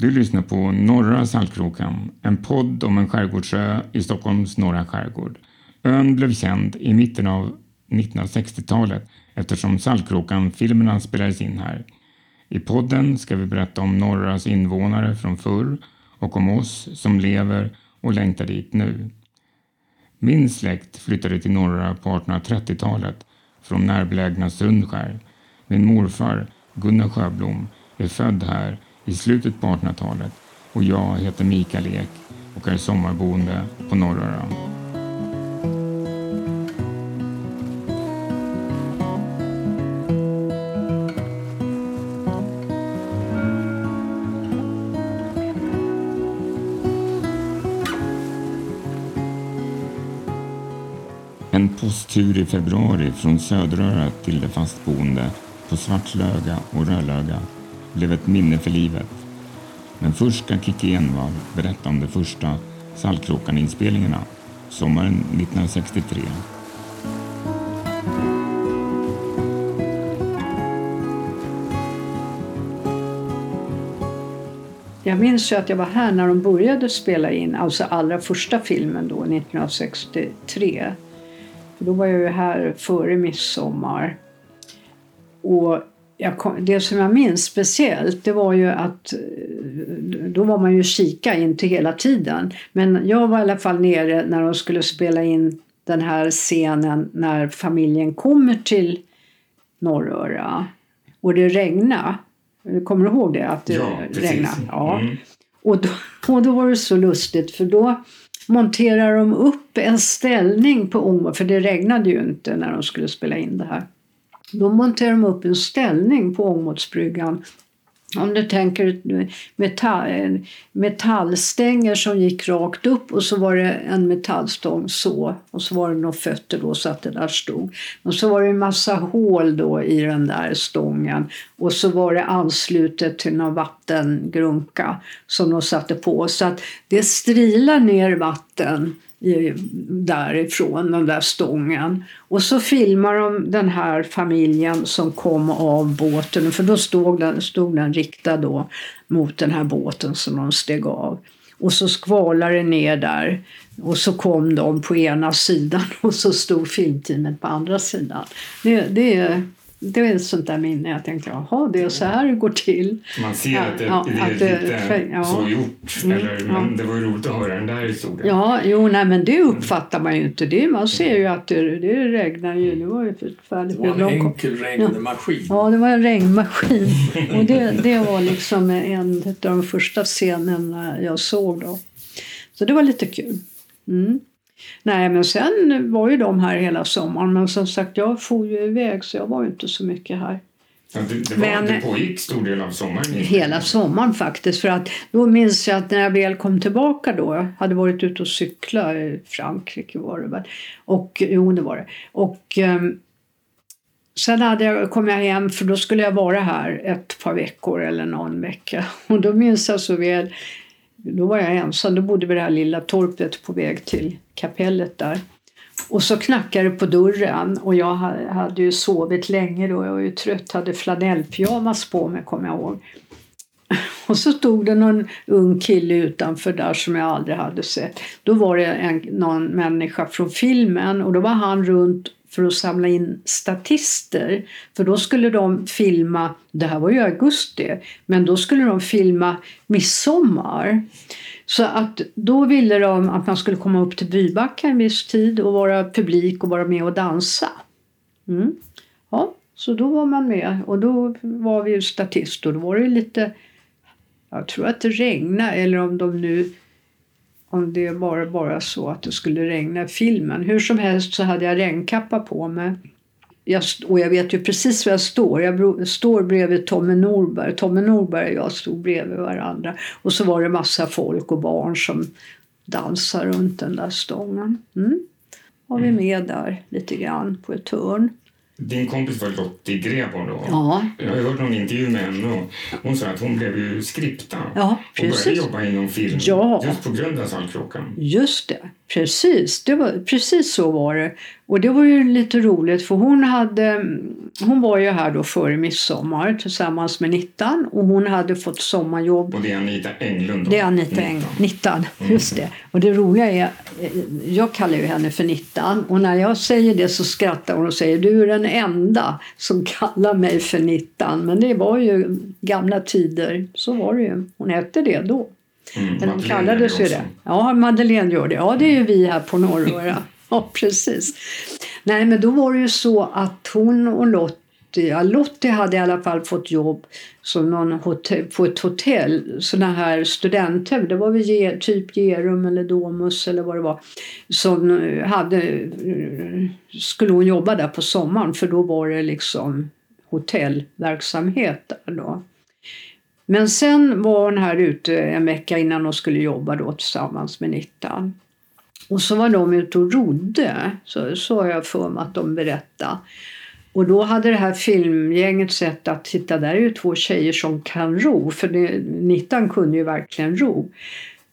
Du lyssnar på Norra Saltkrokan, en podd om en skärgårdsö i Stockholms norra skärgård. Ön blev känd i mitten av 1960-talet eftersom Saltkrokan-filmerna spelades in här. I podden ska vi berätta om Norras invånare från förr och om oss som lever och längtar dit nu. Min släkt flyttade till Norra på 1830-talet från närbelägna Sundskär. Min morfar, Gunnar Sjöblom, är född här i slutet på 1800-talet och jag heter Mikael Ek och är sommarboende på Norröra. En posttur i februari från Söderöra till de fastboende på Svartlöga och Rödlöga blev ett minne för livet. Men först ska Kikki Envall berätta om de första Saltkråkan-inspelningarna sommaren 1963. Jag minns ju att jag var här när de började spela in, alltså allra första filmen då, 1963. För då var jag ju här före midsommar. Och jag det som jag minns speciellt det var ju att då var man ju kika inte hela tiden. Men jag var i alla fall nere när de skulle spela in den här scenen när familjen kommer till Norröra och det regnade. Kommer du ihåg det? Att det Ja, regnade? Ja. Mm. Och, då, och då var det så lustigt för då monterar de upp en ställning på Ångbåt, för det regnade ju inte när de skulle spela in det här. Då monterar de upp en ställning på ångmotsbryggan Om du tänker metall, metallstänger som gick rakt upp och så var det en metallstång så och så var det några fötter då så att det där stod. Och så var det en massa hål då i den där stången och så var det anslutet till några vatten, grunka, som de satte på så att det strilar ner vatten i, därifrån, den där stången. Och så filmar de den här familjen som kom av båten, för då stod den, stod den riktad då mot den här båten som de steg av. Och så skvalade det ner där och så kom de på ena sidan och så stod filmteamet på andra sidan. Det, det, är- det är ett sånt där minne. Jag tänkte, jaha, det är så här det går till. Man ser Ja, att det, ja, det är att det- lite ja. så gjort, Mm, eller, ja. men det var ju roligt att höra den där historien. Ja, jo, nej, men det uppfattar man ju inte. Det, man ser ju att det, det regnar ju. Det var ju förfärligt. Det var en enkel regnmaskin. Ja, det var en regnmaskin. Och det, det var liksom en av de första scenerna jag såg då. Så det var lite kul. Mm. Nej, men sen var ju de här hela sommaren. Men som sagt, jag får ju iväg så jag var inte så mycket här. Ja, det, det, var, Men- det pågick stor del av sommaren. Hela sommaren faktiskt. För att då minns jag att när jag väl kom tillbaka då, jag hade varit ute och cykla i Frankrike var det väl. Och, jo, det var det. Och ehm, sen hade jag, kom jag hem för då skulle jag vara här ett par veckor eller någon vecka. Och då minns jag så väl, då var jag ensam, då bodde vi i det här lilla torpet på väg till kapellet där. Och så knackade det på dörren och jag hade ju sovit länge då. Jag var ju trött, hade flanellpyjamas på mig kommer jag ihåg. Och så stod det någon ung kille utanför där som jag aldrig hade sett. Då var det en, någon människa från filmen och då var han runt för att samla in statister. För då skulle de filma, det här var ju augusti, men då skulle de filma midsommar. Så att då ville de att man skulle komma upp till Bybacka en viss tid och vara publik och vara med och dansa. Mm. Ja, så då var man med och då var vi ju statist och då var det lite jag tror att det regnade eller om de nu om det var bara så att det skulle regna i filmen. Hur som helst så hade jag regnkappa på mig. Jag, och jag vet ju precis var jag står. Jag bro, står bredvid Tommy Norberg. Tommy Norberg och jag stod bredvid varandra. Och så var det massa folk och barn som dansade runt den där stången. Mm. Var vi med där lite grann på ett hörn. Din kompis var Lottie Grebon då. Ja, Jag har hört någon intervju med henne och hon sa att hon blev ju skripta ja och började jobba inom film Ja. just på grund av Saltkråkan. Just det, precis. Det var, precis så var det. Och det var ju lite roligt för hon hade, hon var ju här då före midsommar tillsammans med Nittan och hon hade fått sommarjobb. Och det är Anita Englund då? Det är Anita Englund, Nittan, mm. just det. Och det roliga är, jag kallar ju henne för Nittan och när jag säger det så skrattar hon och säger du är den enda som kallar mig för Nittan. Men det var ju gamla tider, så var det ju. Hon hette det då. Mm, de kallades ju det. Ja, Madeleine gör det. Ja, det är ju vi här på Norröra. Ja, precis. Nej, men då var det ju så att hon och Lottie, ja, Lottie hade i alla fall fått jobb som någon hotell, på ett hotell, sådana här studenthem, det var väl typ Gerum eller Domus eller vad det var, som hade, skulle hon jobba där på sommaren för då var det liksom hotellverksamhet där då. Men sen var hon här ute en vecka innan hon skulle jobba då tillsammans med Nittan. Och så var de ute och rodde, så, så har jag för mig att de berättade. Och då hade det här filmgänget sett att titta där är ju två tjejer som kan ro, för det, Nittan kunde ju verkligen ro.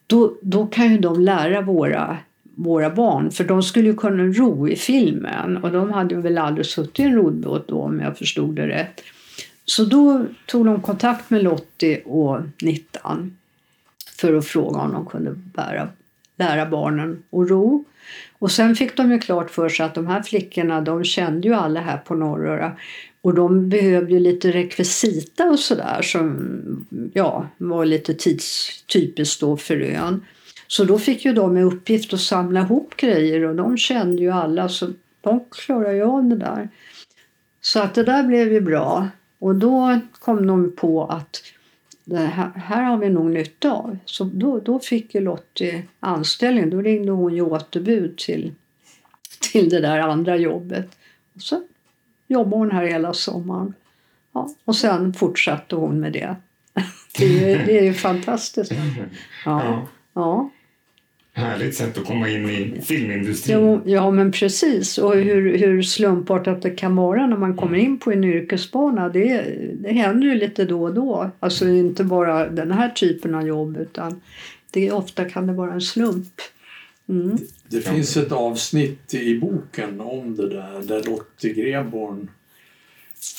Då, då kan ju de lära våra, våra barn, för de skulle ju kunna ro i filmen och de hade väl aldrig suttit i en roddbåt då om jag förstod det rätt. Så då tog de kontakt med Lottie och Nittan för att fråga om de kunde bära lära barnen att ro. Och sen fick de ju klart för sig att de här flickorna de kände ju alla här på Norröra och de behövde ju lite rekvisita och sådär som ja, var lite tidstypiskt då för ön. Så då fick ju de i uppgift att samla ihop grejer och de kände ju alla så de klarade ju av det där. Så att det där blev ju bra. Och då kom de på att det här, här har vi nog nytta av. Så då, då fick ju Lottie anställning. Då ringde hon ju återbud till, till det där andra jobbet. Och så jobbade hon här hela sommaren. Ja, och sen fortsatte hon med det. Det är det är ju fantastiskt. Ja. ja härligt sätt att komma in i filmindustrin. Ja, ja men precis. Och hur, hur slumpartat det kan vara när man kommer in på en yrkesbana. Det, det händer ju lite då och då. Alltså inte bara den här typen av jobb utan det, ofta kan det vara en slump. Mm. Det, det finns ett avsnitt i boken om det där där Lottie Greborn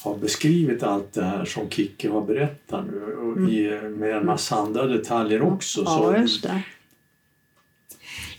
har beskrivit allt det här som Kicke har berättat nu mm. med en massa andra detaljer också. Ja, just det.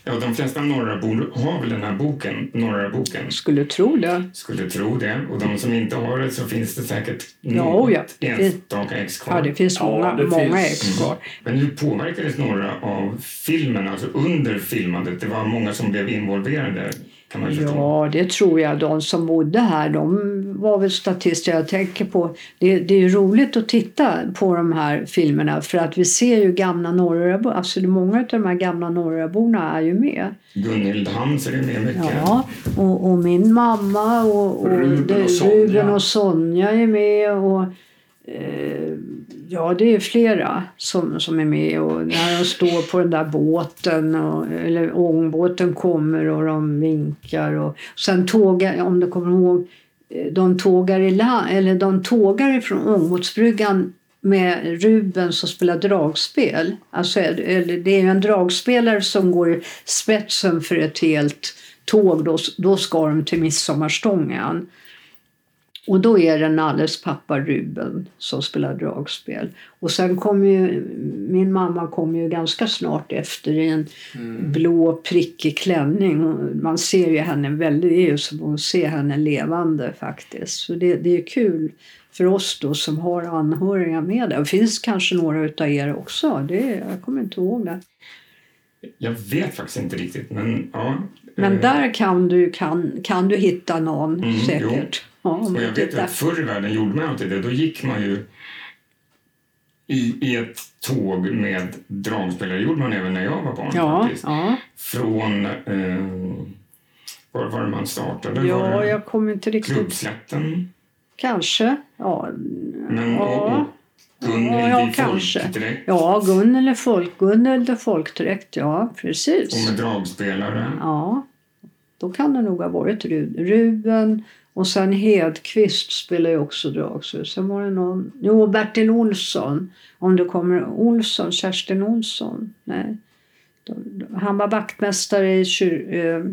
Ja, de flesta norrabor har väl den här boken, Norra-boken. Skulle tro det. Skulle tro det. Och de som inte har det så finns det säkert något ja, ja. enstaka ex kvar. Ja, det finns många, ja, det många finns. ex kvar. Mm. Men hur påverkades några av filmen, alltså under filmandet? Det var många som blev involverade kan man ja, det tror jag. De som bodde här de var väl statister. Jag tänker på, det, det är roligt att titta på de här filmerna för att vi ser ju gamla Norröbor. Alltså många av de här gamla Norröborna är ju med. Gunhild Hams är med mycket. Ja, och, och min mamma och, och Ruben, och Sonja. Ruben och Sonja är med. Och, eh, Ja, det är flera som, som är med och när de står på den där båten och, eller ångbåten kommer och de vinkar och sen tågar, om du kommer ihåg, de tågar, i la, eller de tågar ifrån ångbåtsbryggan med Ruben som spelar dragspel. Alltså, eller det är en dragspelare som går i spetsen för ett helt tåg. Då, då ska de till Midsommarstången. Och då är det Nalles pappa Ruben som spelar dragspel. Och sen kom ju, min mamma kom ju ganska snart efter i en mm. blå prickig klänning. Man ser ju henne väldigt, det är ju som att se henne levande faktiskt. Så det, det är kul för oss då som har anhöriga med det. Det finns kanske några utav er också, det, jag kommer inte ihåg det. Jag vet faktiskt inte riktigt men ja. Men eh. där kan du, kan, kan du hitta någon mm, säkert. Ja, och jag vet att förr i världen gjorde man alltid det. Då gick man ju i, i ett tåg med dragspelare. Det gjorde man även när jag var barn. Ja. Ja. Från... Eh, var var det man startade? Ja, var det jag kommer inte riktigt... Klubbslätten? Kanske. Ja. Men, ja. Och, och Gunnel ja, i kanske. folkdräkt? Ja, Gunnel i folk, Gunnel i folkdräkt, ja precis. Och med dragspelare? Ja, då kan det nog ha varit Ruben och sen Hedqvist spelar ju också dragspel. Sen var det någon, jo Bertil Olsson. Om det kommer Olsson, Kerstin Olsson. Nej. Han var vaktmästare i kyr, eh,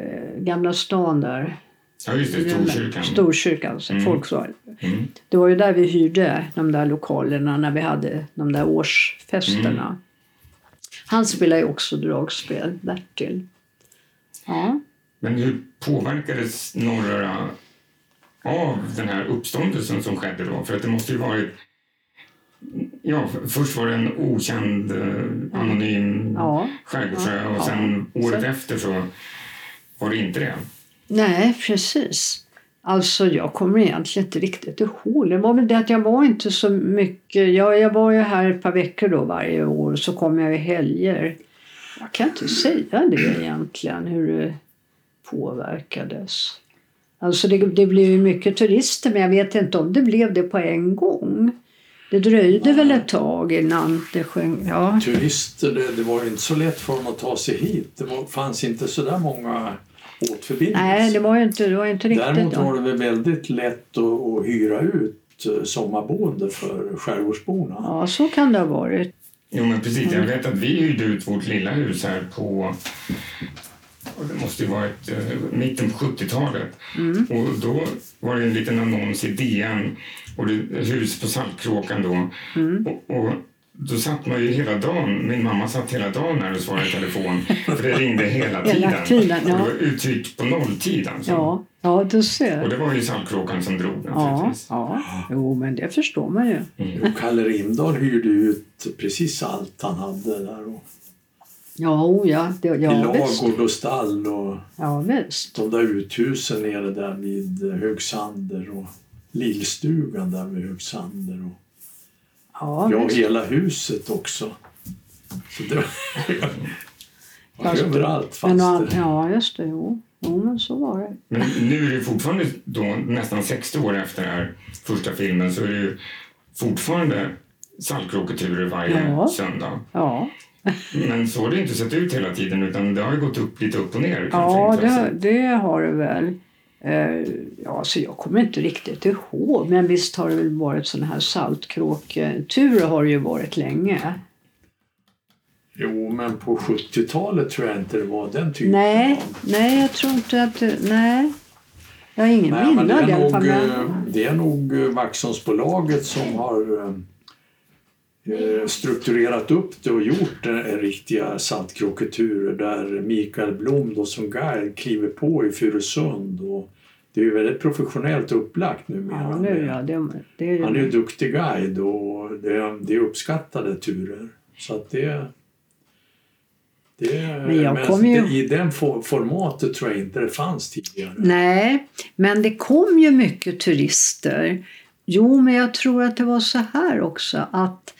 eh, Gamla stan där. Ja, just det. Storkyrkan. Storkyrkan, alltså, Mm. folksal. Mm. Det var ju där vi hyrde de där lokalerna när vi hade de där årsfesterna. Mm. Han spelar ju också dragspel, Bertil. Ja. Men hur påverkades norra av den här uppståndelsen som skedde då? För att det måste ju varit... Ja, först var det en okänd, eh, anonym ja. skärgårdsö och sen året Så- efter så var det inte det. Nej, precis. Alltså jag kommer egentligen inte riktigt ihåg. Det var väl det att jag var inte så mycket. Jag, jag var ju här ett par veckor då varje år så kom jag i helger. Jag kan inte säga det egentligen hur det påverkades. Alltså det, det blev ju mycket turister men jag vet inte om det blev det på en gång. Det dröjde väl ett tag innan det sjöng. Ja. Turister, det, det var ju inte så lätt för dem att ta sig hit. Det var, fanns inte så där många båtförbindelser. Nej, det var ju inte, det var inte riktigt. Däremot var det väl väldigt lätt att, att hyra ut eh, sommarboende för skärgårdsborna. Ja, så kan det ha varit. Jo, men precis. Mm. Jag vet att vi hyrde ut vårt lilla hus här på... och Det måste ju varit eh, mitten på 70-talet. Mm. Och då var det en liten annons i DN och det, hus på Saltkråkan då. Mm. Och, och då satt man ju hela dagen, min mamma satt hela dagen här och svarade i telefon för det ringde hela tiden. Hela tiden, Och ja. det var uttryckt på nolltid alltså. Ja, ja du ser. Och det var ju Saltkråkan som drog Ja, naturligtvis. ja. Jo, men det förstår man ju. Mm. Och Kalle Rimdahl hyrde ut precis allt han hade där. Och Ja, o, ja, det, I ja visst. lagård och stall och Ja, visst. de där uthusen nere där vid Högsander och lillstugan där vid Högsander. Och, Ja, ja, hela huset också. Så det var, Fast- överallt Men, fanns det. ja, just det. Jo. jo, men så var det. Men nu är det fortfarande då, nästan 60 år efter den här första filmen så är det ju fortfarande saltkråketurer varje Ja. söndag. Ja, Men så har det inte sett ut hela tiden utan det har ju gått upp lite upp och ner. ja det, det har det väl. Eh, ja, så jag kommer inte riktigt ihåg. Men visst har det väl varit sådana här saltkråketurer har det ju varit länge. Jo, men på 70-talet tror jag inte det var den typen Nej, av... nej, jag tror inte att det, nej. Jag har ingen minne det av det i är, nog, men- eh, det är nog eh, Vaxholmsbolaget som har eh, eh, strukturerat upp det och gjort eh, riktiga saltkråketurer där Mikael Blom då som guide kliver på i Furusund. Och det är ju väldigt professionellt upplagt numera. Ja, nu ja. Det, det är. Han är ju en duktig guide och det är, det är uppskattade turer. Så att det... det Men jag men ju- I den for, formatet tror jag inte det fanns tidigare. Nej, men det kom ju mycket turister. Jo, men jag tror att det var så här också att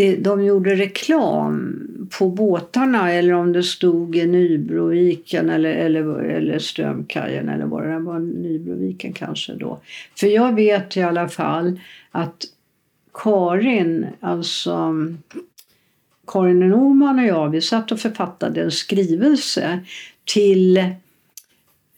det, de gjorde reklam på båtarna eller om det stod i Nybroviken eller, eller, eller Strömkajen eller vad det var, Nybroviken kanske då. För jag vet i alla fall att Karin, alltså Karin Norman och jag, vi satt och författade en skrivelse till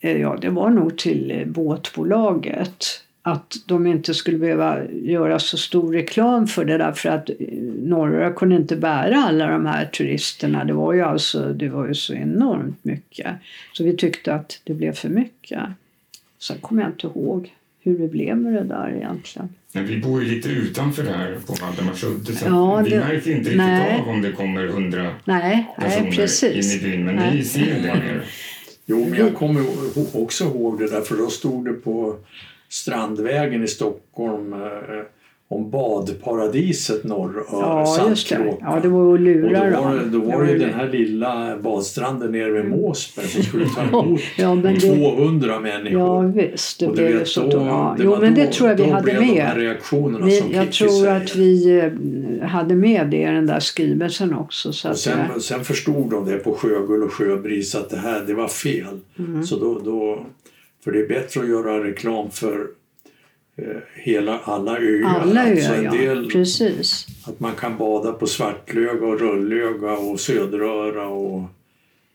eh, ja, det var nog till båtbolaget. Att de inte skulle behöva göra så stor reklam för det där för att eh, norra kunde inte bära alla de här turisterna. Det var ju alltså det var ju så enormt mycket. Så vi tyckte att det blev för mycket. Sen kommer jag inte ihåg hur det blev med det där egentligen. Men vi bor ju lite utanför det här på Valdemarsudde så Ja, vi det- märker inte riktigt nej. av om det kommer hundra Nej, nej personer precis. in i byn. Men Nej. ni ser det mer. Jo, men jag kommer också ihåg det där för då stod det på Strandvägen i Stockholm eh, om badparadiset norr Ja, det. Saltkråka. Ja, det var att Och lura då var det, då var det ju den här lilla badstranden nere vid Måsberg som skulle ta emot Ja, men det, 200 människor. ja visst, det Och blev vet, så. då- Ja. det Jo, men det då- tror jag vi hade blev de här med. reaktionerna Vi, som jag Kikki tror säger. att vi eh, hade med det i den där skrivelsen också. Så Och sen, eh, sen förstod de det på Sjögull och Sjöbris att det här det var fel. Mm. Så då, då, för det är bättre att göra reklam för eh, hela, alla öar. alla Alltså öar, en ja. del, Precis. Att man kan bada på Svartlöga och Röllöga och Söderöra och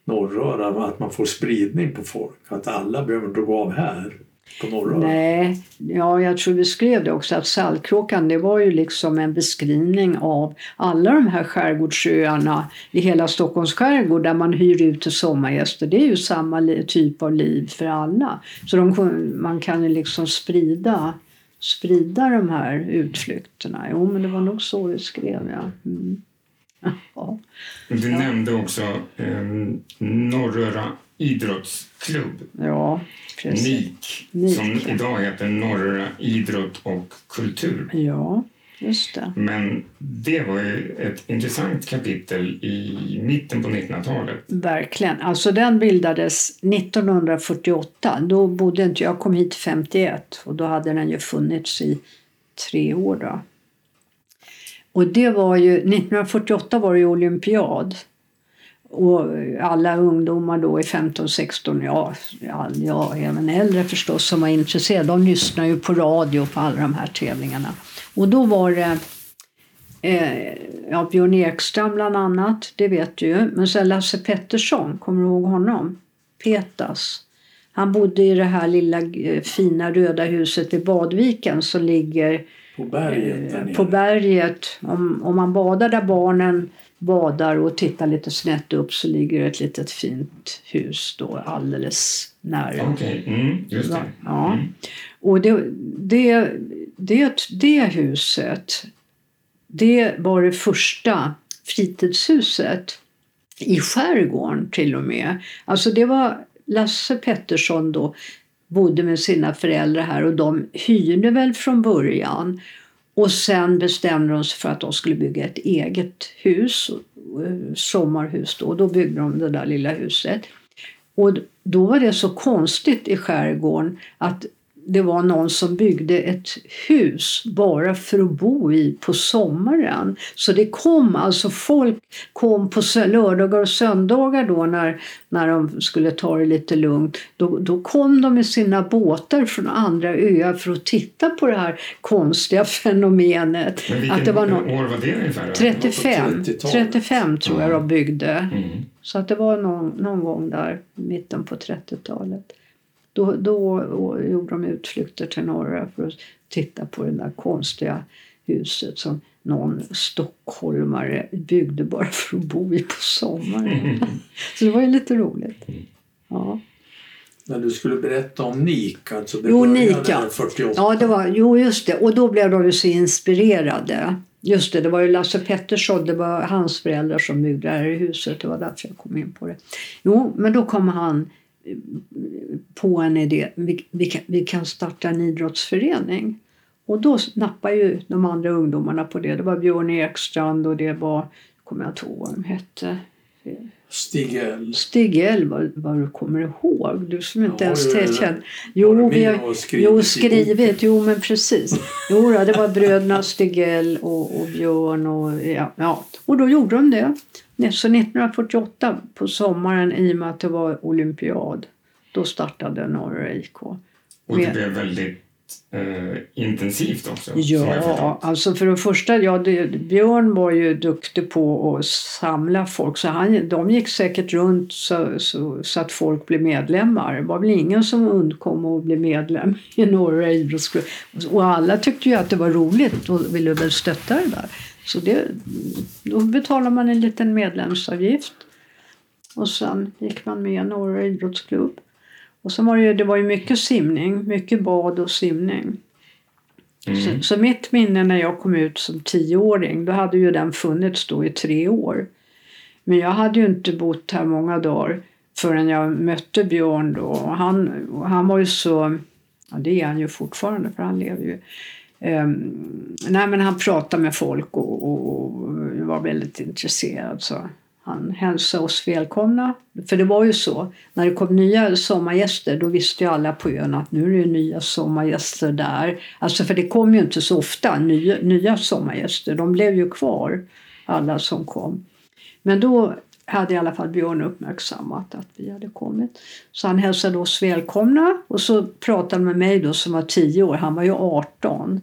Norröra. Att man får spridning på folk. Att alla behöver inte gå av här. På norra? Nej, ja, jag tror vi skrev det också att Saltkråkan det var ju liksom en beskrivning av alla de här skärgårdsöarna i hela Stockholms skärgård där man hyr ut till sommargäster. Det är ju samma typ av liv för alla. Så de, man kan ju liksom sprida, sprida de här utflykterna. Jo, men det var nog så vi skrev, ja. Mm. ja. Du nämnde också eh, Norröra idrottsklubb. Ja, precis. NIK, som idag heter Norra idrott och kultur. Ja, just det. Men det var ju ett intressant kapitel i mitten på 1900-talet. Verkligen. Alltså den bildades 1948. Då bodde inte jag, kom hit 51 och då hade den ju funnits i tre år. Då. Och det var ju, 1948 var det ju olympiad. Och alla ungdomar då i 15-16, ja, ja, även äldre förstås som var intresserade, de lyssnar ju på radio på alla de här tävlingarna. Och då var det eh, ja, Björn Ekstrand bland annat, det vet du ju. Men sen Lasse Pettersson, kommer du ihåg honom? Petas. Han bodde i det här lilla eh, fina röda huset vid Badviken som ligger på berget. Eh, på berget. Om, om man badar där barnen badar och tittar lite snett upp så ligger ett litet fint hus då alldeles nära. Okej, okay. mm, just det. Ja. Mm. Och det, det, det, det huset, det var det första fritidshuset i skärgården till och med. Alltså det var Lasse Pettersson då bodde med sina föräldrar här och de hyrde väl från början och sen bestämde de sig för att de skulle bygga ett eget hus, eh, sommarhus då. Då byggde de det där lilla huset. Och då var det så konstigt i skärgården att det var någon som byggde ett hus bara för att bo i på sommaren. Så det kom alltså folk kom på lördagar och söndagar då när, när de skulle ta det lite lugnt. Då, då kom de med sina båtar från andra öar för att titta på det här konstiga fenomenet. Men vilken att det var någon, år var det ungefär? 35, 35 tror jag de byggde. Mm. Så att det var någon, någon gång där, mitten på 30-talet. Då, då gjorde de utflykter till norra för att titta på det där konstiga huset som någon stockholmare byggde bara för att bo i på sommaren. Så det var ju lite roligt. Ja. Men du skulle berätta om NIK, alltså det jo, Nika. 48. Ja, det var, jo, just det. Och då blev de ju så inspirerade. Just det, det var ju Lasse Pettersson, det var hans föräldrar som byggde det här huset. Det var därför jag kom in på det. Jo, men då kom han på en idé. Vi, vi, kan, vi kan starta en idrottsförening. Och då nappade ju de andra ungdomarna på det. Det var Björn Ekstrand och det var, kommer jag inte ihåg vad de hette. Stig L. Stig L, vad, vad du kommer ihåg. Du som inte ja, ens är känd. Jo, vi har skrivit. Jo, skrivit. Jo, men precis. Jo, det var bröderna Stig L och, och Björn och ja, ja. Och då gjorde de det. Så 1948 på sommaren i och med att det var olympiad då startade Norra IK. Och det blev väldigt eh, intensivt också? Ja, alltså för det första, ja, det, Björn var ju duktig på att samla folk så han, de gick säkert runt så, så, så, att folk blev medlemmar. Det var väl ingen som undkom att bli medlem i Norra idrottsklubb. Och alla tyckte ju att det var roligt och ville väl stötta det där. Så det, då betalar man en liten medlemsavgift. Och sen gick man med i Norra idrottsklubb. Och så var det, det var ju mycket simning, mycket bad och simning. Mm. Så, så, mitt minne när jag kom ut som tioåring, då hade ju den funnits då i tre år. Men jag hade ju inte bott här många dagar förrän jag mötte Björn då. Han, han var ju så, ja det är han ju fortfarande för han lever ju. Um, nej men han pratade med folk och, och, och var väldigt intresserad. Så han hälsade oss välkomna. För det var ju så, när det kom nya sommargäster då visste ju alla på ön att nu är det nya sommargäster där. Alltså för det kom ju inte så ofta nya, nya sommargäster, de blev ju kvar alla som kom. Men då hade i alla fall Björn uppmärksammat att vi hade kommit. Så han hälsade oss välkomna och så pratade han med mig då som var 10 år, han var ju 18.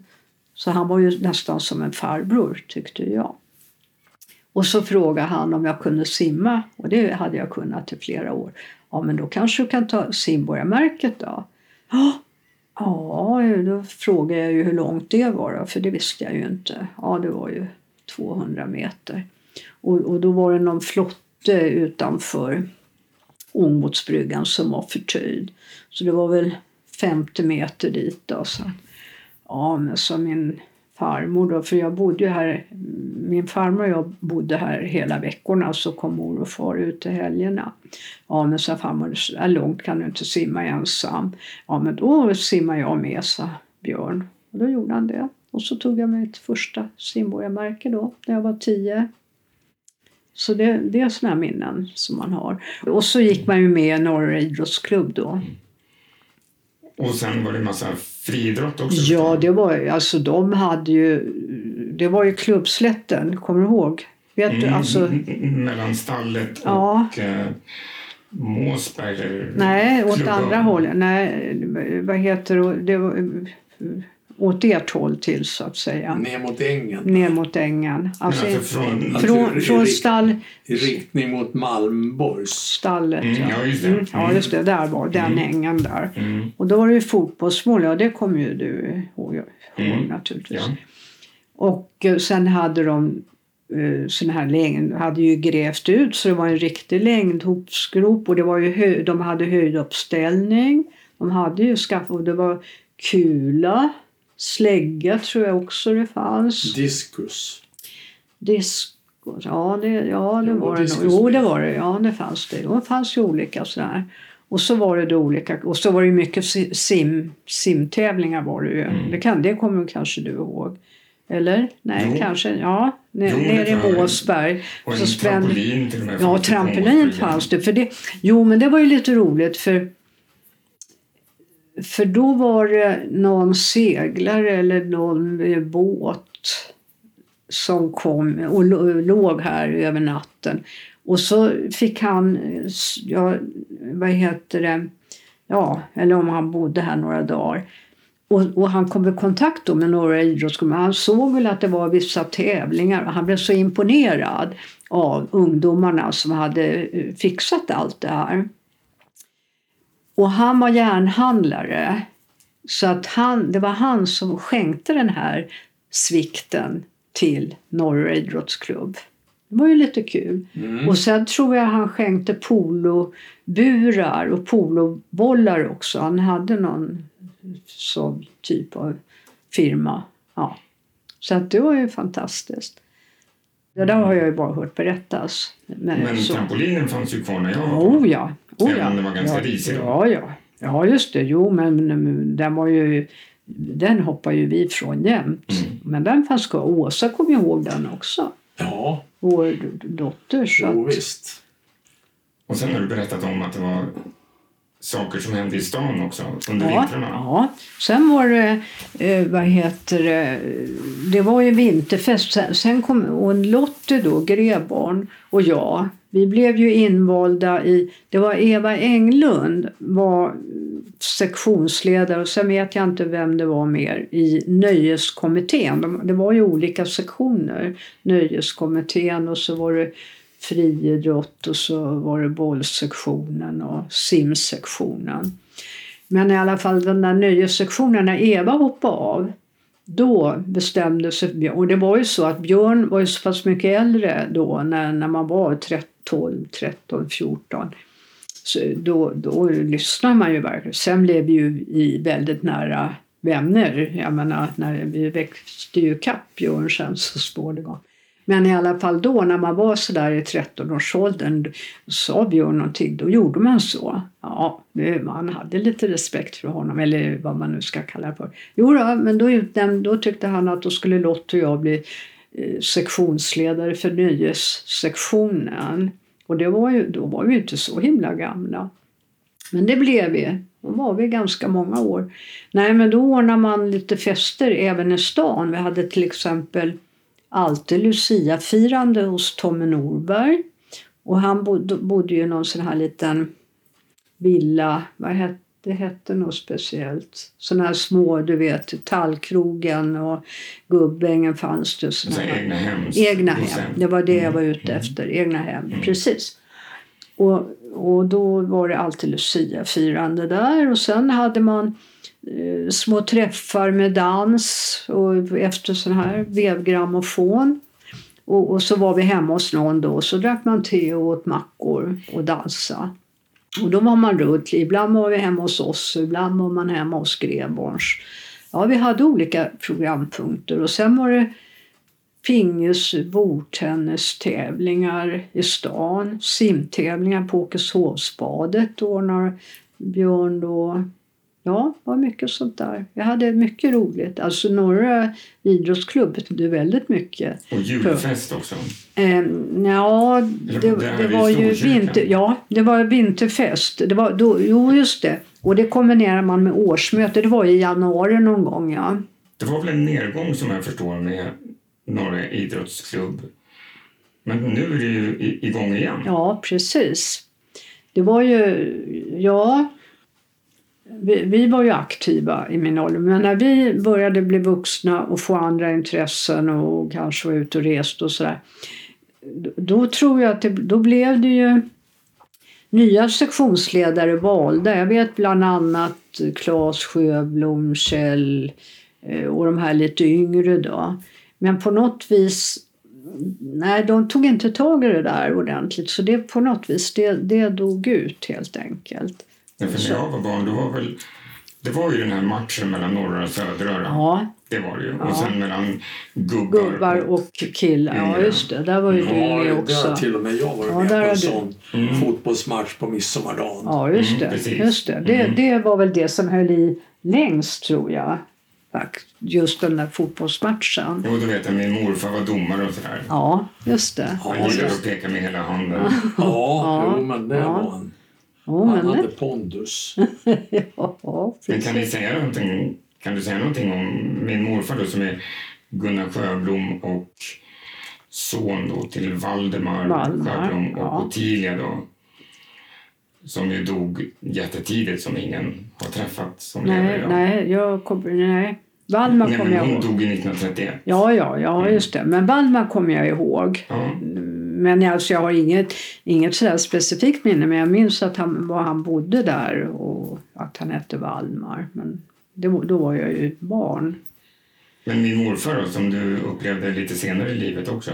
Så han var ju nästan som en farbror tyckte jag. Och så frågade han om jag kunde simma och det hade jag kunnat i flera år. Ja men då kanske du kan ta simborgarmärket då? Ja, då frågade jag ju hur långt det var, för det visste jag ju inte. Ja, det var ju 200 meter. Och, och då var det någon flotte utanför Ångbåtsbryggan som var förtöjd. Så det var väl 50 meter dit. Då, så. Ja, men så min farmor då, för jag bodde här, min farmor och jag bodde här hela veckorna så kom mor och far ut till helgerna. Ja men sa farmor, så där långt kan du inte simma ensam. Ja men då simmar jag med, sa Björn. Och då gjorde han det. Och så tog jag mitt första simborgarmärke då, när jag var tio. Så det, det är sådana minnen som man har. Och så gick man ju med i Norra idrottsklubb då. Och sen var det en massa friidrott också? Ja, det var alltså de hade ju, det var ju klubbslätten, kommer du ihåg? Vet du, Mm, alltså, mellan stallet Ja. och eh, Måsberg? Eller nej, åt andra hållet. Nej, vad heter det? det var, åt ert håll till så att säga. Ner mot ängen. Ner mot ängen. Alltså, alltså från... från, från stall, I riktning mot Malmborgs. stallet. Mm, ja, just det. Mm, ja, Mm. just det. Där var den Mm. ängen där. Mm, Och då var det ju fotbollsmål, ja det kommer ju du ihåg, ihåg Mm. naturligtvis. ja. Och eh, sen hade de eh, sån här längd, hade ju grävt ut så det var en riktig längdhopsgrop och det var ju hö, de hade höjduppställning. De hade ju skaffat, och det var kula, slägga tror jag också det fanns. Diskus. Disco, ja det, ja, det Jo, var det nog. diskus Jo, det var det. Ja, det fanns det. Och det fanns ju olika sådär. Och så var det då olika, och så var det mycket si- sim, simtävlingar var det ju. Mm. Det, kan, det kommer kanske du ihåg? Eller? Nej, Jo. kanske. Ja, Jo, det nere i jag. Måsberg. Och en Så spänn- trampolin till och med. Ja, det trampolin fanns det. För det. Jo, men det var ju lite roligt för för då var det någon seglare eller någon båt som kom och låg här över natten. Och så fick han, ja, vad heter det, ja, eller om han bodde här några dagar. Och, och han kom i kontakt då med några idrottsklubbar. Han såg väl att det var vissa tävlingar och han blev så imponerad av ungdomarna som hade eh, fixat allt det här. Och han var järnhandlare. Så att han, det var han som skänkte den här svikten till Norra idrottsklubb. Det var ju lite kul. Mm. Och sen tror jag han skänkte poloburar och polobollar också. Han hade någon sån typ av firma. Ja. Så att det var ju fantastiskt. Det där har jag ju bara hört berättas. Men, Men så. trampolinen fanns ju kvar när jag var Oh barn. ja. Oh, Även ja. om det var ganska ja, risig. Ja, ja. Ja, just det. Jo, men den var ju... Den hoppar ju vi från jämt. Mm. Men den fanns kvar. Åsa kom ihåg den också. Ja, Vår dotter. Så jo, att, visst. Och sen har du berättat om att det var saker som hände i stan också under ja, vintrarna. ja. Sen var det, eh, vad heter det, det var ju vinterfest. Sen, sen kom och Lotte då, Greborn och jag, vi blev ju invalda i, det var Eva Englund var sektionsledare och sen vet jag inte vem det var mer i nöjeskommittén. De, det var ju olika sektioner. Nöjeskommittén och så var det friidrott och så var det bollsektionen och simsektionen. Men i alla fall den där nöjessektionen, när Eva hoppade av, då bestämde sig Björn. Och det var ju så att Björn var ju så pass mycket äldre då när, när man var 13, 12, 13, 14. Så då, då lyssnade man ju verkligen. Sen blev vi ju i väldigt nära vänner. Jag menar, när vi växte ju kapp Björn sen så småningom. Men i alla fall då när man var sådär i 13-årsåldern sa Björn någonting, då gjorde man så. Ja, man hade lite respekt för honom, eller vad man nu ska kalla det för. Jo då, men då, utnämnd, då tyckte han att då skulle Lott och jag bli eh, sektionsledare för nöjessektionen. Och det var ju, då var vi inte så himla gamla. Men det blev vi. Då var vi ganska många år. Nej, men då ordnade man lite fester även i stan. Vi hade till exempel alltid Lucia-firande hos Tommy Norberg. Och han bodde, bodde ju i någon sån här liten villa. Vad hette det? hette något speciellt. Såna här små, du vet, Tallkrogen och Gubbängen fanns det. såna Så här- egna hem. Egna hem, det var det jag var ute efter. Egna hem, precis. Och, och då var det alltid Lucia-firande där och sen hade man Eh, små träffar med dans och efter sån här vevgrammofon. Och, och, så var vi hemma hos någon då så drack man te och åt mackor och dansade. Och då var man runt. Ibland var vi hemma hos oss och ibland var man hemma hos Greborns. Ja, vi hade olika programpunkter och sen var det pingis bordtennistävlingar i stan, simtävlingar på Åkeshovsbadet ordnar Björn då. Ja, det var mycket sånt där. Jag hade mycket roligt. Alltså norra idrottsklubb betydde väldigt mycket. Och julfest också? Eh, ja, det, det, det var ju vinter, ja, det var vinterfest. Det var då, jo, just det. Och det kombinerar man med årsmöte. Det var i januari någon gång, ja. Det var väl en nedgång som jag förstår med Norra idrottsklubb. Men nu är det ju igång igen. Ja, precis. Det var ju, ja, vi, vi, var ju aktiva i min ålder, men när vi började bli vuxna och få andra intressen och kanske var ute och reste och sådär. Då tror jag att det, då blev det ju nya sektionsledare valda. Jag vet bland annat Claes Sjöblom, Kjell eh, och de här lite yngre då. Men på något vis Nej, de tog inte tag i det där ordentligt så det på något vis det, det dog ut helt enkelt. Ja, för när jag var barn, då var väl, det var ju den här matchen mellan norra och södra. Ja. Det var det ju. Ja. Och sen mellan gubbar, gubbar och, och killar. Ja, just det. Där var ju ja, du också. Där till och med jag varit ja, med på en sån mm. fotbollsmatch på midsommardagen. Ja, just det. Mm, just det. Det, mm. det var väl det som höll i längst, tror jag just den där fotbollsmatchen. Jo, du vet att min morfar var domare och sådär. Ja, just det. Han gillade att peka med hela handen. Ja, ja, jo, men det ja. var han. Oh, han hade pondus. ja, men kan, ni säga någonting, kan du säga någonting om min morfar då, som är Gunnar Sjöblom och son då till Valdemar, Valdemar Sjöblom och ja. Ottilia då? Som ju dog jättetidigt som ingen har träffat som nej, lever idag. Nej, jag kommer, nej. Valdemar kommer jag ihåg. Hon dog 1931. Ja, ja, ja mm. just det. Men Valdemar kommer jag ihåg. Ja. Men alltså, jag har inget, inget sådär specifikt minne men jag minns att han, var han bodde där och att han hette Valdemar. Men det, då var jag ju ett barn. Men min morfar då, som du upplevde lite senare i livet också,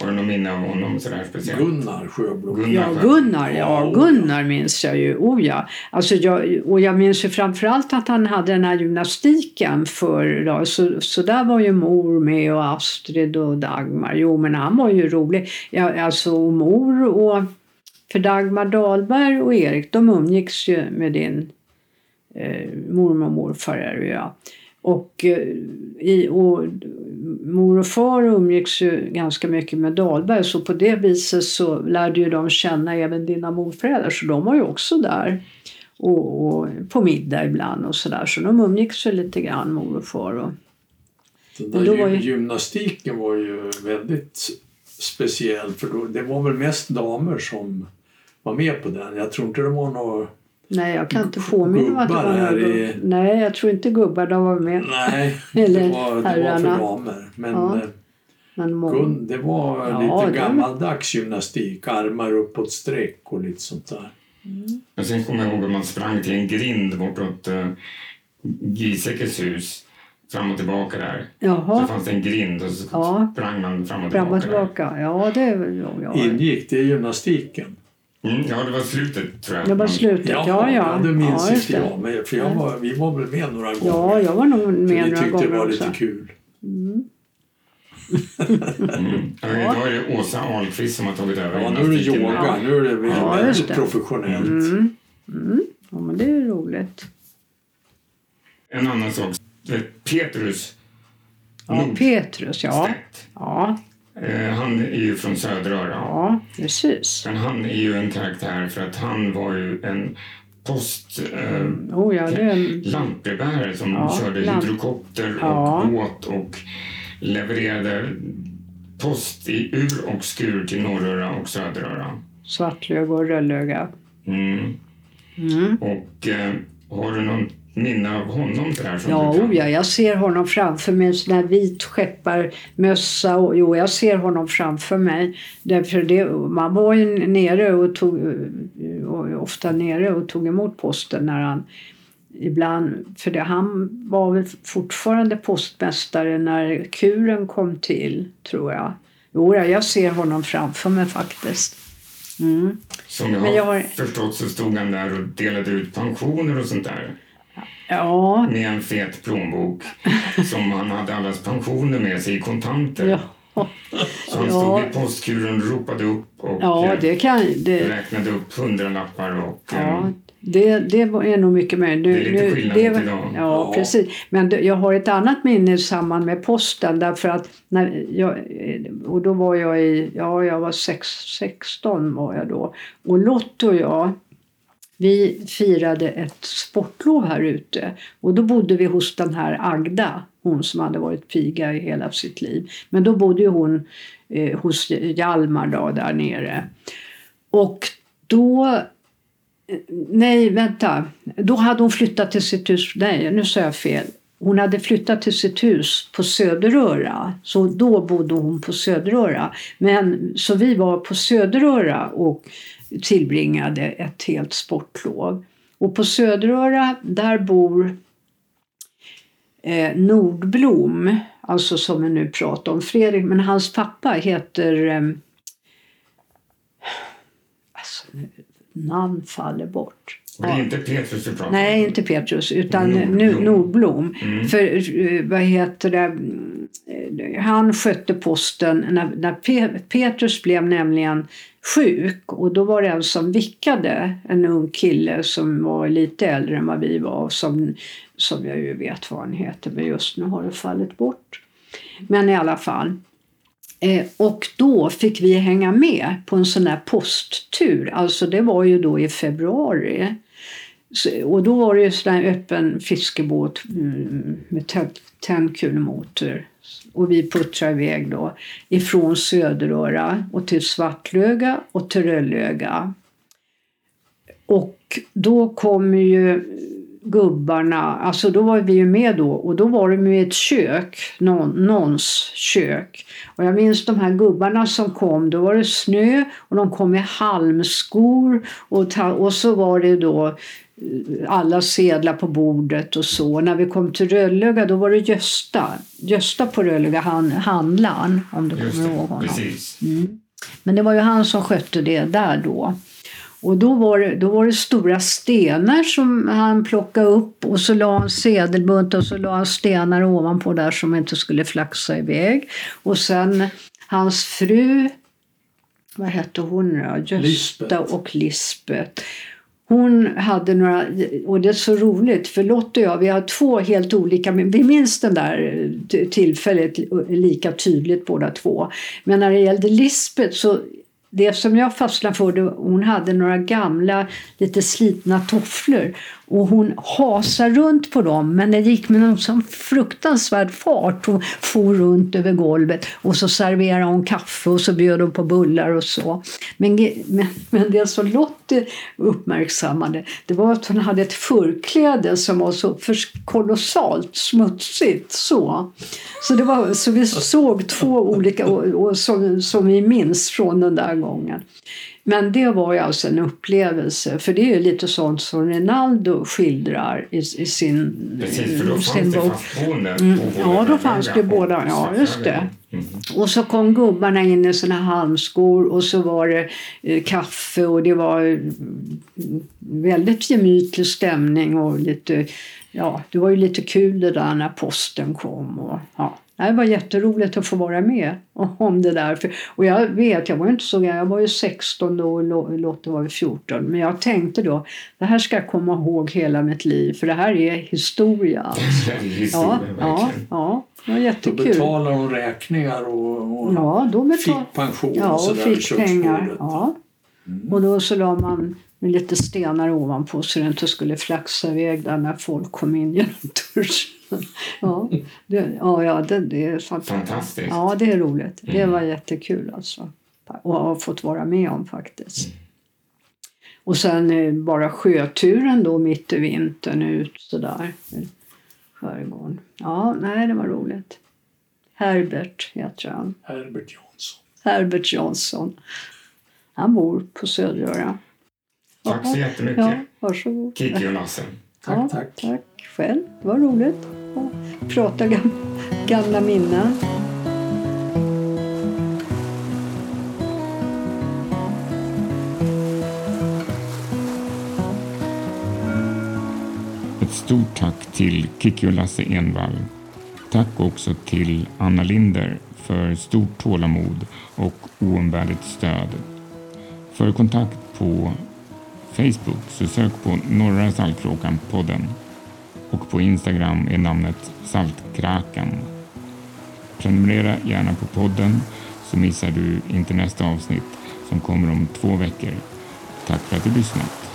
har du något minne av honom sådär speciellt? Gunnar Sjöblom. Gunnar, ja, Gunnar, ja, Gunnar minns jag ju. Oh ja. Alltså jag, och jag minns ju framförallt att han hade den här gymnastiken för så, så där var ju mor med och Astrid och Dagmar. Jo, men han var ju rolig. Ja, alltså mor och för Dagmar Dahlberg och Erik, de umgicks ju med din eh, mormor och morfar är det ja. Och, eh, i, och mor och far umgicks ju ganska mycket med Dahlberg så på det viset så lärde ju de känna även dina morföräldrar så de var ju också där. Och, och på middag ibland och sådär så de umgicks ju lite grann mor och far. Och, Den där var ju... gymnastiken var ju väldigt speciell för då, det var väl mest damer som var med på den. Jag tror inte det var några Nej, jag kan inte påminna mig att det var några i... Nej, jag tror inte gubbar de var med. Nej, Eller det, var, det var för damer. Men, ja. Eh, Men Gun, det var ja, lite det... gammaldags gymnastik. Armar uppåt streck och lite sånt där. Mm. Sen kommer jag ihåg att man sprang till en grind bortåt uh, Giesekes hus fram och tillbaka där. Jaha. Så fanns det en grind och så ja. sprang man fram och tillbaka. Fram och tillbaka. Ja, det, ja, Ingick det i gymnastiken? Mm, ja, det var slutet tror jag. Det var slutet, ja. Ja, ja. det minns ja, inte jag. Men, för jag var, vi var väl med några gånger. Ja, jag var nog med några gånger också. Vi tyckte det var lite kul. Mm. mm. Ja. Då är det Åsa Ahlqvist som har tagit över. Ja, nu är det yoga. Ja. Nu är det ja, väldigt professionellt. Mm. Mm. Ja, men det är roligt. En annan sak. Petrus Ja, Petrus, ja. ja. Eh, han är ju från Söderöra. Ja, precis. Men han är ju en karaktär för att han var ju en post... Eh, oh ja, en... Lantbrevbärare som ja, körde lant... hydrokopter ja. och båt och levererade post i ur och skur till Norröra och Söderöra. Svartlöga och Rödlöga. Mm. Mm. Och eh, har du någon minne av honom där? Som ja, oh ja, jag ser honom framför mig. En sån där vit skepparmössa. Och, jo, jag ser honom framför mig. Därför det, man var ju nere och tog, och ofta nere och tog emot posten när han ibland, för det, han var väl fortfarande postmästare när kuren kom till, tror jag. Jo, jag ser honom framför mig faktiskt. Mm. Som jag, Men jag har har- förstått så stod han där och delade ut pensioner och sånt där. Ja, Med en fet plånbok som han hade allas pensioner med sig i kontanter. ja, Så han Ja. stod i postkuren och ropade upp och ja eh, det kan det, räknade upp hundralappar och eh, Ja, det, det var- är nog mycket mer. Nu, Det är lite skillnad det, mot idag. Ja, Ja. precis. Men det, jag har ett annat minne i samband med posten därför att när jag, och då var jag i, ja jag var sex, 16 var jag då. Och Lotto och jag, vi firade ett sportlov här ute och då bodde vi hos den här Agda, hon som hade varit piga i hela sitt liv. Men då bodde ju hon eh, hos Hjalmar då, där nere. Och då eh, Nej, vänta. Då hade hon flyttat till sitt hus. Nej, nu sa jag fel. Hon hade flyttat till sitt hus på Söderöra. Så då bodde hon på Söderöra. Men, så vi var på Söderöra och tillbringade ett helt sportlov. Och på Söderöra, där bor eh, Nordblom, alltså som vi nu pratar om, Fredrik, men hans pappa heter eh, alltså, namn faller bort. Och det är inte Petrus du pratar Nej, om. inte Petrus, utan Nordblom. Nordblom. Mm. För eh, vad heter det? eh, Han skötte posten när, när Pe- Petrus blev nämligen sjuk och då var det en som vickade, en ung kille som var lite äldre än vad vi var som, som jag ju vet vad han heter men just nu har det fallit bort. Men i alla fall. Eh, och då fick vi hänga med på en sån här posttur. Alltså det var ju då i februari. Och då var det ju sån öppen fiskebåt mm, med tändkulmotor. tändkulemotor. Och vi puttrade iväg då ifrån Söderöra och till Svartlöga och till Röllöga. Och då kommer ju gubbarna, alltså då var vi ju med då och då var de ju i ett kök, någon, någons kök. Och jag minns de här gubbarna som kom, då var det snö och de kom i halmskor och, ta, och så var det då eh, alla sedlar på bordet och så. När vi kom till Rödlöga då var det Gösta, Gösta på Rödlöga, han, handlaren om du kommer ihåg honom. precis. Men det var ju han som skötte det där då. Och då var, det, då var det stora stenar som han plockade upp och så la han sedelbunt och så la han stenar ovanpå där som inte skulle flaxa iväg. Och sen hans fru, vad hette hon då? Gösta Lisbeth. och Lisbeth. Hon hade några, och det är så roligt för Lotta och jag, vi har två helt olika, vi minns den där eh, tillfället lika tydligt båda två. Men när det gällde Lisbeth så det som jag fastnade för, det, hon hade några gamla, lite slitna tofflor. Och hon hasade runt på dem, men det gick med någon sån fruktansvärd fart. Hon for runt över golvet och så serverade hon kaffe och så bjöd hon på bullar och så. Men, men, men det som Lottie uppmärksammade, det var att hon hade ett förkläde som var så för kolossalt smutsigt. Så, så, det var, så vi såg två olika, och, och som, som vi minns från den där gången. Men det var ju alltså en upplevelse, för det är ju lite sånt som Rinaldo skildrar i, i sin, Precis, för då fanns sin det bok. Mm, ja, då fanns det båda, ja, just det. Mm. Och så kom gubbarna in i sina halmskor och så var det eh, kaffe och det var eh, väldigt gemytlig stämning och lite, ja, det var ju lite kul det där när posten kom och ja. Det var jätteroligt att få vara med om det där. Och jag vet, jag var inte så gammal, jag var ju 16 då och Lo- Lotte var ju 14. Men jag tänkte då, det här ska jag komma ihåg hela mitt liv för det här är historia. Alltså. Ja, ja, ja, det var Då jättekul. betalar hon räkningar och, och Ja, då betal... fick pension Ja, och och fick pengar. Ja. Och då så la man med lite stenar ovanpå så det inte skulle flaxa iväg där när folk kom in genom dörren. Ja, det, ja, ja det, det är fantastiskt. Fantastiskt. Ja, det är roligt. Det var jättekul alltså. Och ha fått vara med om faktiskt. Och sen eh, bara sjöturen då mitt i vintern ut sådär i skärgården. Ja, nej det var roligt. Herbert heter han. Herbert Jansson. Herbert Jansson. Han bor på Söderöra. Tack så jättemycket, Ja, varsågod. Kikki och Lasse. Tack, ja, tack. Tack själv. Det var roligt att prata gam gamla minnen. Ett stort tack till Kikki och Lasse Envall. Tack också till Anna Linder för stort tålamod och oumbärligt stöd. För kontakt på Facebook så sök på Norra Saltkråkan-podden och på Instagram är namnet Saltkrakan. Prenumerera gärna på podden så missar du inte nästa avsnitt som kommer om två veckor. Tack för att du lyssnat.